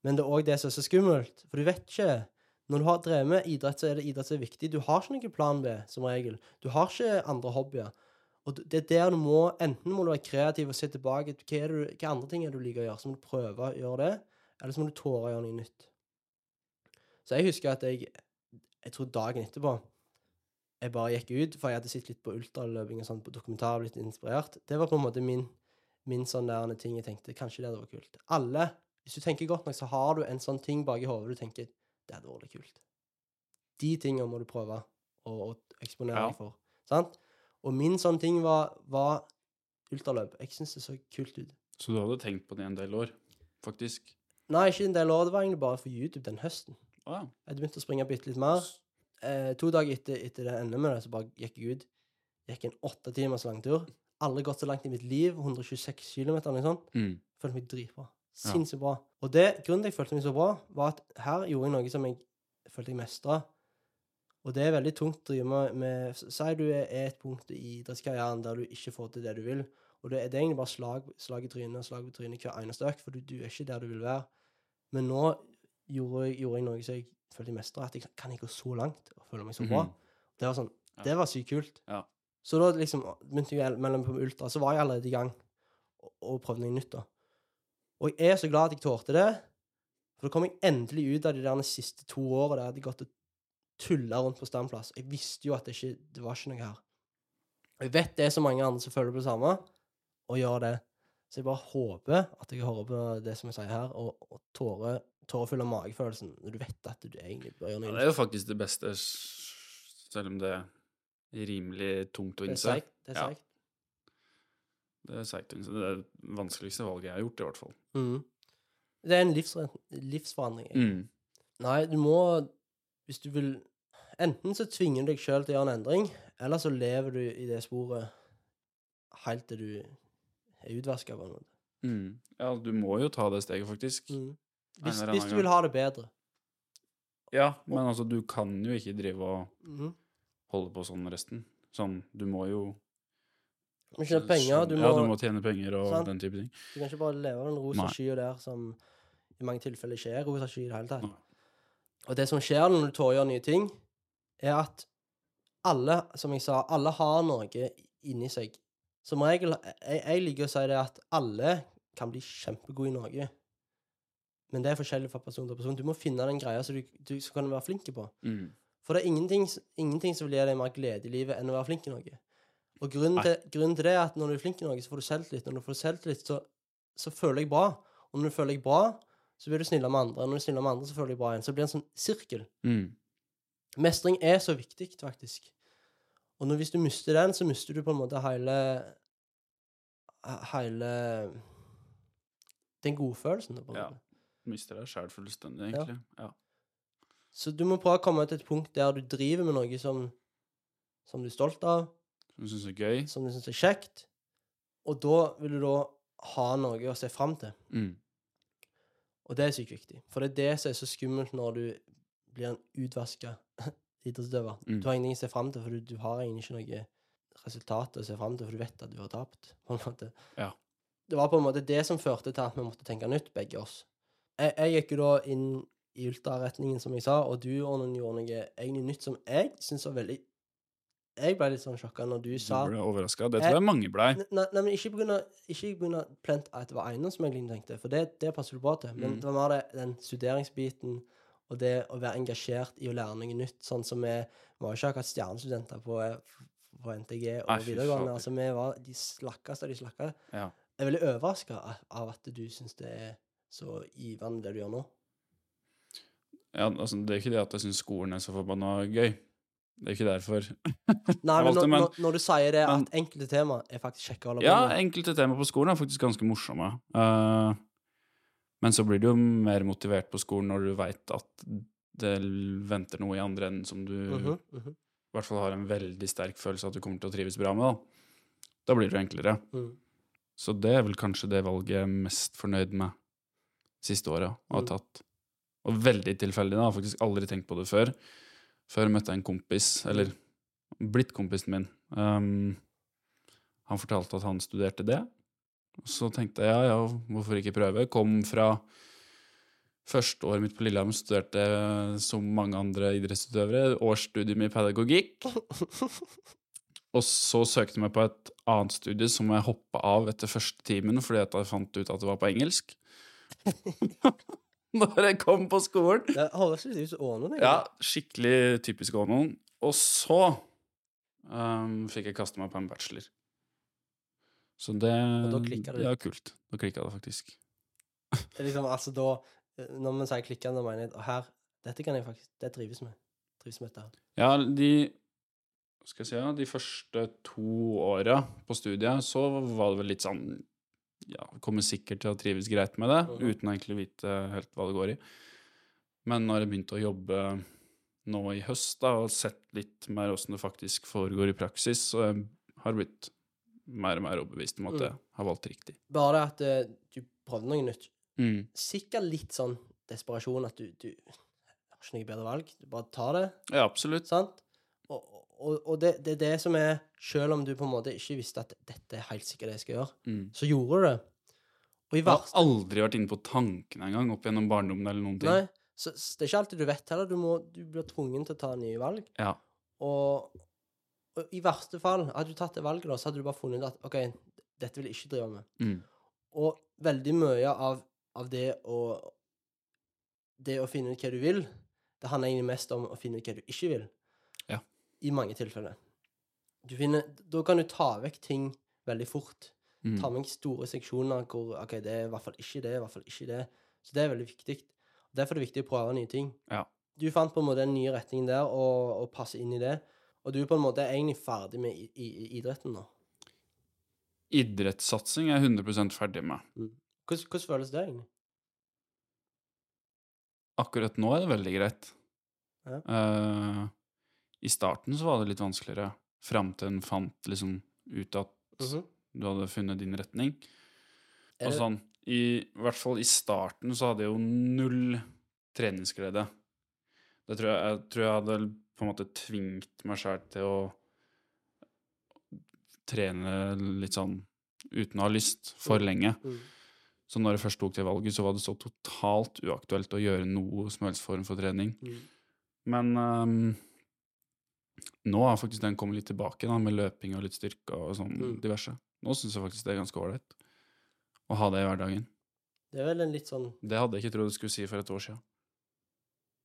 A: Men det er òg det som er så skummelt, for du vet ikke. Når du har drevet med idrett, så er det idrett som er viktig. Du har ikke noen plan B, som regel. Du har ikke andre hobbyer. Og det er der du må Enten må du være kreativ og se tilbake hva, er det hva andre ting er det du liker å gjøre. Så må du prøve å gjøre det, eller så må du tåre å gjøre noe nytt. Så jeg husker at jeg Jeg tror dagen etterpå jeg bare gikk ut, for jeg hadde sett litt på ultraløping og sånn på dokumentar, blitt inspirert. Det var på en måte min, min sånn der ting jeg tenkte kanskje det hadde vært kult. Alle, hvis du tenker godt nok, så har du en sånn ting bak i hodet du tenker det hadde vært kult. De tingene må du prøve å, å eksponere
B: Ja.
A: deg for. Sant? Og min sånn ting var, var ultraløp. Jeg syns det så kult ut.
B: Så du hadde tenkt på det en del år, faktisk?
A: Nei, ikke en del år. Det var egentlig bare for YouTube den høsten.
B: Ja.
A: Jeg begynte å springe bitte litt mer. Eh, to dager etter, etter det NM-et, så bare gikk jeg ut. Gikk en åtte timers langtur. Aldri gått så langt i mitt liv. 126 km eller noe sånt.
B: Mm.
A: Følte meg dritbra. Sinnssykt bra. Og det, grunnen til jeg følte meg så bra, var at her gjorde jeg noe som jeg følte jeg mestra. Og det er veldig tungt å drive med, med Si du er et punkt i idrettskarrieren der du ikke får til det du vil. Og det, det er egentlig bare slag, slag i trynet og slag på trynet hver eneste økt, for du, du er ikke der du vil være. Men nå gjorde gjorde jeg noe som jeg følte jeg mestra. At jeg kan jeg gå så langt og føle meg så bra.
B: Mhm.
A: Det var sånn,
B: Ja.
A: det var sykt kult.
B: Ja.
A: Så da liksom begynte jeg mellom på ultra, så var jeg allerede i gang og, og prøvde noe nytt. da. Og jeg er så glad at jeg tålte det, for da kom jeg endelig ut av de der siste to åra der jeg hadde gått og tulla rundt på standplass. Jeg visste jo at det ikke det var ikke noe her. Og jeg vet det er så mange andre som føler på det samme, og gjør det. Så jeg bare håper at jeg hører på det som jeg sier her, og, og tårer tårefull av magefølelsen når du vet at du egentlig bør gjøre
B: Ja, det er jo faktisk det beste, selv om det er rimelig tungt å
A: Det er
B: innse.
A: seigt. Det er
B: Ja. Det er seigt. Det er det vanskeligste valget jeg har gjort, i hvert fall.
A: Mm. Det er en livsforandring.
B: Mm.
A: Nei, du må Hvis du vil Enten så tvinger du deg sjøl til å gjøre en endring, eller så lever du i det sporet helt til du er utvaska, på en måte.
B: Mm. Ja, du må jo ta det steget, faktisk.
A: Mm. Hvis, hvis du vil ha det bedre.
B: Ja, men altså, du kan jo ikke drive og
A: Mhm.
B: holde på sånn resten. Sånn, du må jo
A: Du må tjene penger, du må,
B: Ja, du må tjene penger og
A: Sant.
B: den type ting.
A: du kan ikke bare leve av den rosa skya der som i mange tilfeller ikke er rosa sky i det hele tatt.
B: Nei.
A: Og det som skjer når du gjøre nye ting, er at alle, som jeg sa, alle har noe inni seg. Som regel Jeg, jeg liker å si det at alle kan bli kjempegode i noe. Men det er forskjellig fra person til person. Du må finne den greia som du, du som kan være flink på.
B: Mm.
A: For det er ingenting, ingenting som vil gi deg mer glede i livet enn å være flink i noe. Og grunnen til, grunnen til det er at når du er flink i noe, så får du selvtillit. Når du får selvtillit, så, så føler jeg bra. Og når du føler deg bra, så blir du snillere med andre. Og når du er snillere med andre, så føler du deg bra igjen. Så det blir en sånn sirkel.
B: Mm.
A: Mestring er så viktig, faktisk. Og når, hvis du mister den, så mister du på en måte hele Hele den godfølelsen. på en
B: Ja. Mister deg sjæl fullstendig, egentlig. Ja.
A: Så du må prøve å komme til et punkt der du driver med noe som, som du er stolt av,
B: Som du syns er gøy.
A: som du syns er kjekt, og da vil du da ha noe å se fram til.
B: Mm.
A: Og det er sykt viktig. For det er det som er så skummelt når du blir en utvaska idrettsutøver.
B: Mm.
A: Du har ingenting å se fram til, for du, du har egentlig ikke noe resultat å se fram til, for du vet at du har tapt. på en måte.
B: Ja.
A: Det var på en måte det som førte til at vi måtte tenke nytt, begge oss. Jeg, jeg gikk jo da inn i ultraretningen, som jeg sa, og du Ornen, gjorde noe egentlig nytt som jeg syns var veldig Jeg ble litt sånn sjokka når du
B: Du
A: sa
B: ble overraska. Det tror jeg mange blei.
A: Nei, nei, men ikke av plent at det var eiendom som jeg egentlig tenkte, for det, det passer du bra til. Men
B: Mm.
A: det var det, den studeringsbiten og det å være engasjert i å lære noe nytt. Sånn som vi var jo ikke akkurat stjernestudenter på, på NTG og
B: Nei,
A: videregående. Altså, vi var de slakkeste av de slakke.
B: Ja.
A: Jeg er veldig overraska av at du syns det er så givende, det du gjør nå.
B: ja, altså, det er ikke det at jeg syns skolen er så forbanna gøy. Det er ikke derfor.
A: Nei, men, når,
B: men-
A: når, du sier det,
B: men-
A: at enkelte tema er faktisk kjekke å holde på
B: Ja, enkelte tema på skolen er faktisk ganske morsomme. Uh, men så blir du jo mer motivert på skolen når du veit at det venter noe i andre enden som du
A: Mhm, mhm,
B: i hvert fall har en veldig sterk følelse at du kommer til å trives bra med. Da, da blir det enklere.
A: mhm.
B: Så det er vel kanskje det valget jeg er mest fornøyd med siste året å ha
A: Mm.
B: tatt. Og veldig tilfeldig, da. Har faktisk aldri tenkt på det før. Før jeg møtte en kompis, eller blitt kompisen min. Um, han fortalte at han studerte det. Så tenkte jeg ja, ja, hvorfor ikke prøve? Kom fra første året mitt på Lillehammer, studerte som mange andre idrettsutøvere, årsstudium i pedagogikk. Og så søkte jeg meg på et annet studie som jeg hoppa av etter første timen fordi jeg fant ut at det var på engelsk. Når jeg kom på skolen.
A: Det holder litt ut som Ånen.
B: Ja, skikkelig typisk ånen. Og så um, fikk jeg kaste meg på en bachelor. Så det
A: Og da klikka det
B: Ja, kult. Da klikka det faktisk.
A: Det er liksom, altså da, Når vi sier klikka, da mener jeg og her, dette kan jeg faktisk Det trives med. Trives med dette. her.
B: Ja, de skal jeg si, ja, de første to åra på studiet så var det vel litt sånn Ja, kommer sikkert til å trives greit med det,
A: mm.
B: uten å egentlig vite helt hva det går i. Men når jeg begynte å jobbe nå i høst da, og sett litt mer åssen det faktisk foregår i praksis, så jeg har blitt mer og mer overbevist om at jeg
A: Mm.
B: har valgt riktig.
A: Bare at uh, du prøvde noe nytt.
B: Mm.
A: Sikkert litt sånn desperasjon at du, du har ikke noe bedre valg. Du bare tar det,
B: Ja, absolutt.
A: sant? Og, og, og det, det er det som er Selv om du på en måte ikke visste at dette er helt sikkert det jeg skal gjøre,
B: Mm.
A: så gjorde du det. Og i
B: Jeg har aldri vært inne på tankene engang opp gjennom barndommen eller noen ting.
A: Nei, så, så det er ikke alltid du vet heller. Du, må, du blir tvungen til å ta nye valg.
B: Ja.
A: Og, og i verste fall, hadde du tatt det valget, da, så hadde du bare funnet ut at OK, dette vil jeg ikke drive med.
B: Mm.
A: Og veldig mye av, av det å Det å finne ut hva du vil, det handler egentlig mest om å finne ut hva du ikke vil. I mange tilfeller. Du finner, da kan du ta vekk ting veldig fort.
B: Mm.
A: Ta vekk store seksjoner hvor OK, det er i hvert fall ikke det, i hvert fall ikke det. Så det er veldig viktig. Derfor er det viktig å prøve nye ting.
B: Ja.
A: Du fant på en måte en ny retning der, og, og passe inn i det. Og du er på en måte egentlig ferdig med i, i, i idretten nå.
B: Idrettssatsing er jeg 100 ferdig med.
A: Hvordan, hvordan føles det egentlig?
B: Akkurat nå er det veldig greit.
A: Ja.
B: Eh, I starten så var det litt vanskeligere, fram til en fant liksom ut at
A: Mhm.
B: du hadde funnet din retning. Og sånn, i, hvert fall i starten så hadde jeg jo null treningsglede. Det tror jeg, jeg tror jeg hadde på en måte tvingt meg sjæl til å trene litt sånn uten å ha lyst, for lenge.
A: Mm.
B: Så når jeg først tok det valget, så var det så totalt uaktuelt å gjøre noe som helst form for trening.
A: Mm.
B: Men ehm, nå har faktisk den kommet litt tilbake, da, med løping og litt styrke og sånn
A: Mm.
B: diverse. Nå syns jeg faktisk det er ganske ålreit å ha det i hverdagen.
A: Det er vel en litt sånn
B: Det hadde jeg ikke trodd du skulle si for et år siden.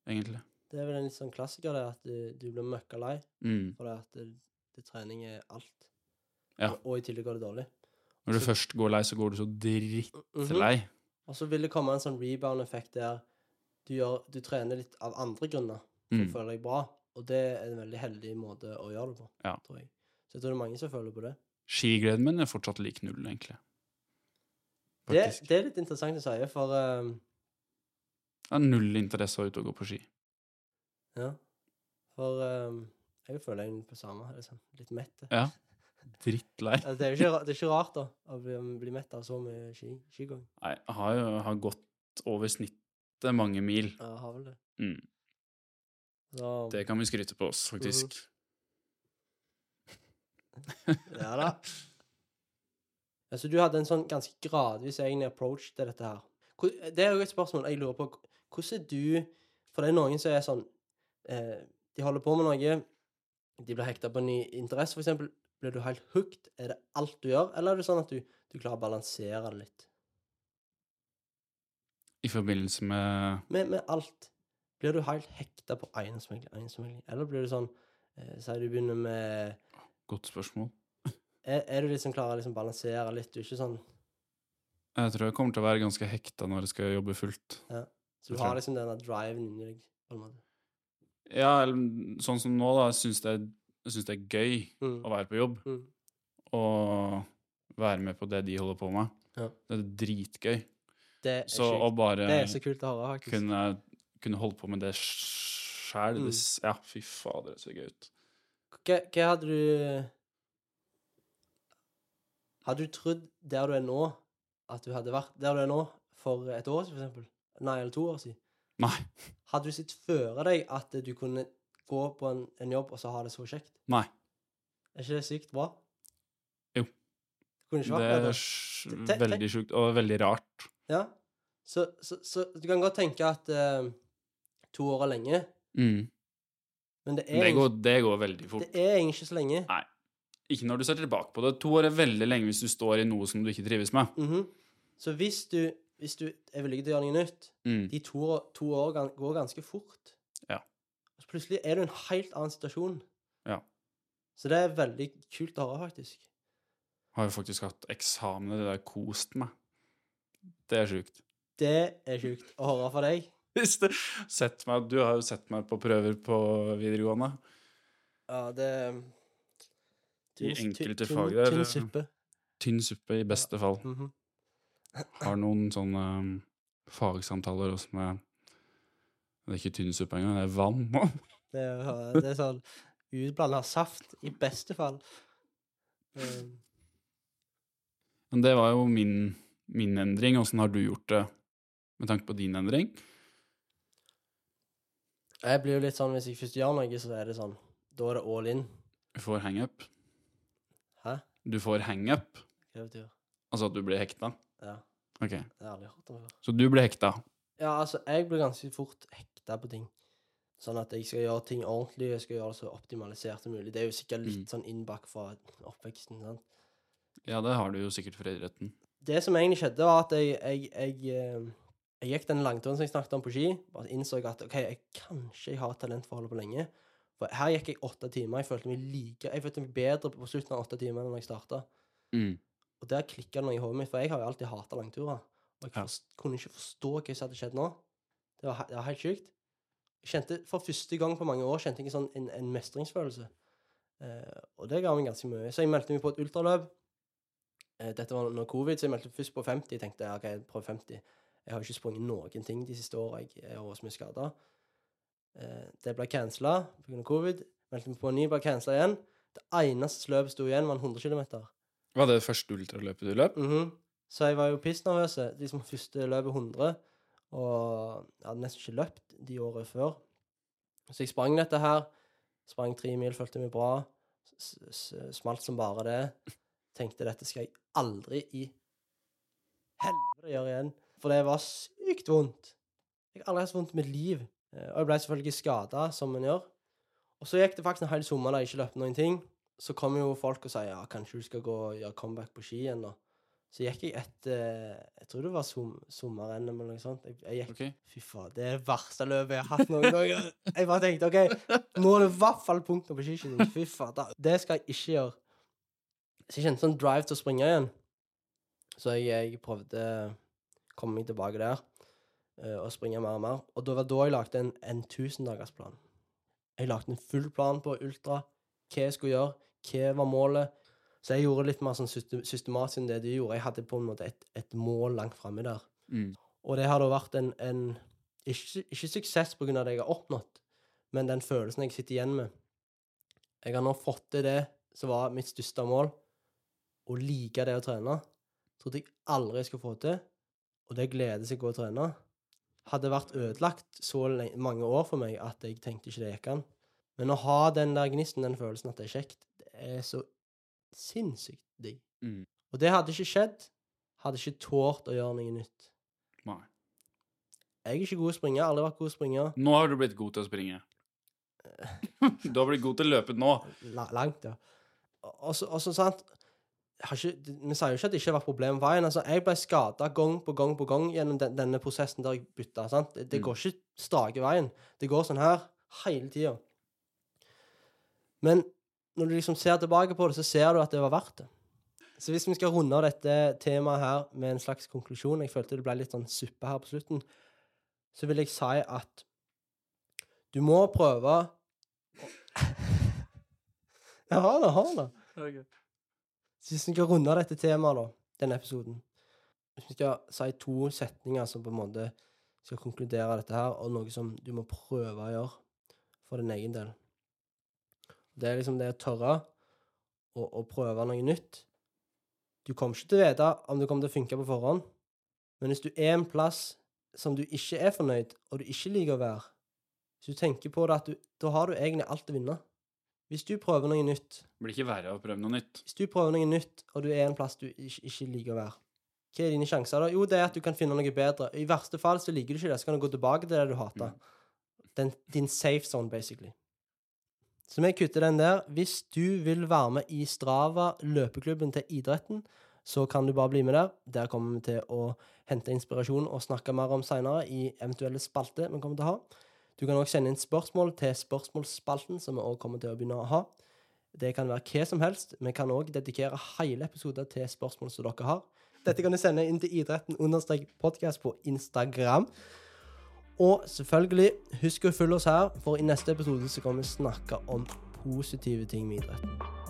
B: Egentlig.
A: Det er vel en litt sånn klassiker, det, at du, du blir møkka lei
B: Mm.
A: for det at det, det trening er alt.
B: Ja.
A: Og, og i tillegg går det dårlig.
B: Når du
A: Så-
B: først går lei, så går du så drittlei. Mm -hmm.
A: Og så vil det komme en sånn rebound-effekt der du, gjør, du trener litt av andre grunner for
B: Mm.
A: å føle deg bra. Og det er en veldig heldig måte å gjøre det på,
B: Ja.
A: tror jeg. Så jeg tror det er mange som føler på det.
B: Skigleden min er fortsatt lik null, egentlig.
A: Det, det er litt interessant å si, for um...
B: Jeg har null interesse av å ut og gå på ski.
A: Ja. For um, jeg føler egentlig på samme. Liksom. Litt mett.
B: Ja. Drittlei.
A: Altså, det, er ikke, det er ikke rart, da, å bli, bli mett av så mye ski, skigåing.
B: Nei, jeg har jo har gått over snittet mange mil.
A: Ja, har vel det.
B: Mm.
A: Så,
B: Det kan vi skryte på oss, faktisk.
A: Ja da. Altså, du hadde en sånn ganske gradvis egentlig approach til dette her. Det er jo et spørsmål jeg lurer på. Hvordan er du For det er noen som er sånn eh, De holder på med noe, de blir hekta på en ny interesse, for eksempel. Blir du helt hooked? Er det alt du gjør, eller er det sånn at du, du klarer å balansere det litt?
B: I forbindelse med
A: Med, med alt. Blir du helt hekta på eiendomsmegling, eiendomsmegling? Eller blir du sånn eh, Si du begynner med
B: Godt spørsmål.
A: er, er du liksom klar å liksom balansere litt? Du er ikke sånn
B: Jeg tror jeg kommer til å være ganske hekta når jeg skal jobbe fullt.
A: Så du har liksom denne driven inni deg, på en måte.
B: Ja, sånn som nå, da. Jeg syns det, det er gøy
A: Mm.
B: å være på jobb
A: Mm.
B: og være med på det de holder på med.
A: Ja.
B: Det er dritgøy.
A: Det er
B: Så å bare
A: Det er så kult å høre, faktisk.
B: kunne, kunne holde på med det sjæl
A: Mm.
B: Ja, fy fader, det ser gøy ut.
A: Hva, hva hadde du Hadde du trodd der du er nå, at du hadde vært der du er nå for et år siden, for eksempel? Nei, eller to år siden?
B: Nei.
A: Hadde du sett føre deg at du kunne gå på en, en jobb og så ha det så kjekt?
B: Nei.
A: Er ikke det sykt bra?
B: Jo.
A: Det
B: er veldig sjukt, og veldig rart.
A: Ja. Så, så, så du kan godt tenke at eh, to år er lenge,
B: Mm.
A: men det er,
B: Det, går, det går veldig fort.
A: det er egentlig ikke så lenge.
B: Ikke når du ser tilbake på det. To år er veldig lenge hvis du står i noe som du ikke trives med.
A: Mhm. Så hvis du, hvis du er villig til å gjøre noe nytt,
B: Mm.
A: de to, to år går ganske fort.
B: Ja.
A: Og så plutselig er du i en helt annen situasjon.
B: Ja.
A: Så det er veldig kult å høre, faktisk.
B: Har jo faktisk hatt eksamen, det der kost meg. Det er sjukt.
A: Det er sjukt å høre fra deg.
B: Hvis du sett meg, Du har jo sett meg på prøver på videregående.
A: Ja, det
B: I enkelte
A: tynn-
B: fag der,
A: Tynn
B: eh,
A: suppe.
B: Tynn suppe i beste fall.
A: Mhm.
B: Har noen sånne um, fagsamtaler også med Det er ikke tynn suppe engang, det er vann.
A: Det, er- det er sånn utblanda saft, i beste fall. Um,
B: Men det var jo min, min endring. Åssen har du gjort det med tanke på din endring?
A: Jeg blir jo litt sånn hvis jeg først gjør noe, så er det sånn Da er det all in.
B: Du får hangup.
A: Hæ?
B: Du får hangup,
A: Hva det betyr
B: altså at du blir hekta.
A: Ja,
B: Ok,
A: det har jeg aldri hørt om før.
B: Så du blir hekta.
A: Ja, altså, jeg blir ganske fort hekta på ting. Sånn at jeg skal gjøre ting ordentlig, jeg skal gjøre det så optimalisert som mulig. Det er jo sikkert litt
B: Mm.
A: sånn innbakk fra oppveksten. sant?
B: Ja, det har du jo sikkert fra idretten.
A: Det som egentlig skjedde, var at jeg, jeg, jeg, eh, jeg gikk den langturen som jeg snakket om på ski, og innså at OK, jeg kanskje jeg har talent for å holde på lenge. For her gikk jeg åtte timer. Jeg følte meg like, jeg følte meg bedre på slutten av åtte timer enn når jeg starta.
B: Mm.
A: Og der klikka det noe i hodet mitt, for jeg har jo alltid hata langturer. Og jeg
B: Ja.
A: kunne ikke forstå hva som hadde skjedd nå. Det var, det var helt sjukt. Jeg kjente, For første gang på mange år kjente jeg sånn en, en mestringsfølelse. Eh, og det ga meg ganske mye. Så jeg meldte meg på et ultraløp. Eh, dette var under covid, så jeg meldte først på 50. Jeg tenkte OK, prøver 50. Jeg har ikke sprunget noen ting de siste åra. Jeg er også mye skada. Eh, det ble cancela pga. covid. Meldte meg på en ny, ble cancela igjen. Det eneste løpet sto igjen, var en 100 km.
B: Var det det første ultraløpet du løp?
A: Mhm. Så jeg var jo pissnervøs. Liksom første løpet 100, og jeg hadde nesten ikke løpt de årene før. Så jeg sprang dette her. Sprang tre mil, følte meg bra. Smalt som bare det. Tenkte dette skal jeg aldri i helvete gjøre igjen. For det var sykt vondt. Jeg har aldri hatt så vondt i mitt liv. Eh, Og jeg ble selvfølgelig skada, som en gjør. Og så gikk det faktisk en hel sommer da jeg ikke løpte noen ting. Så kom jo folk og sa ja, kanskje du skal gå og gjøre comeback på ski igjen, da. Så gikk jeg et eh, Jeg tror det var som, sommer-NM eller noe sånt. Jeg, jeg gikk
B: okay.
A: Fy faen, det er det verste løpet jeg har hatt noen gang. Jeg bare tenkte OK, nå er det i hvert fall punktum på skiskyting. Fy faen, det skal jeg ikke gjøre. Så jeg kjente sånn drive til å springe igjen. Så jeg, jeg prøvde komme meg tilbake der eh, og springe mer og mer. Og det var da jeg lagde en, en tusendagersplan. Jeg lagde en full plan på ultra, hva jeg skulle gjøre, hva var målet. Så jeg gjorde litt mer sånn systematisk enn det du gjorde. Jeg hadde på en måte et, et mål langt framme der.
B: Mm.
A: Og det har da vært en, en ikke, ikke suksess av det jeg har oppnådd, men den følelsen jeg sitter igjen med. Jeg har nå fått til det som var mitt største mål, å like det å trene. Trodde jeg aldri jeg skulle få til, og det gleder seg å trene. Hadde vært ødelagt så mange år for meg at jeg tenkte ikke det gikk an. Men å ha den der gnisten, den følelsen at det er kjekt, det er så sinnssykt digg.
B: Mm.
A: Og det hadde ikke skjedd, hadde ikke tålt å gjøre noe nytt.
B: Nei.
A: Jeg er ikke god å springe, aldri vært god å springe.
B: Nå har du blitt god til å springe. Du har blitt god til å løpe nå.
A: La, langt, ja. Og så, sant ikke, Vi sier jo ikke at det ikke har vært problem veien. Altså, jeg ble skada gang på gang på gang gjennom den, denne prosessen der jeg bytta. sant? Det, det
B: Mm.
A: går ikke strake veien. Det går sånn her hele tida. Men når du liksom ser tilbake på det, så ser du at det var verdt det. Så hvis vi skal runde av dette temaet her med en slags konklusjon Jeg følte det ble litt sånn suppe her på slutten. Så vil jeg si at du må prøve Jeg har det, jeg har det. Så hvis vi skal runde dette temaet, da, denne episoden Hvis vi skal si to setninger som på en måte skal konkludere dette her, og noe som du må prøve å gjøre for din egen del Det er liksom det å tørre å prøve noe nytt. Du kommer ikke til å vite om det kommer til å funke på forhånd, men hvis du er en plass som du ikke er fornøyd, og du ikke liker å være Hvis du tenker på det at du, da har du egentlig alt å vinne. Hvis du prøver noe nytt, Det
B: Blir ikke verre av å prøve noe nytt.
A: hvis du prøver noe nytt, og du er en plass du ikke, ikke liker å være, hva er dine sjanser da? Jo, det er at du kan finne noe bedre. I verste fall så liker du ikke det, så kan du gå tilbake til det du hater. Den, din safe zone, basically. Så vi kutter den der. Hvis du vil være med i Strava, løpeklubben til idretten, så kan du bare bli med der. Der kommer vi til å hente inspirasjon og snakke mer om seinere i eventuelle spalter vi kommer til å ha. Du kan også sende inn spørsmål til spørsmålsspalten, som vi også kommer til å begynne å ha. Det kan være hva som helst. Vi kan òg dedikere hele episoder til spørsmål som dere har. Dette kan du sende inn til idretten-podkast på Instagram. Og selvfølgelig, husk å følge oss her, for i neste episode så kommer vi snakke om positive ting med idretten.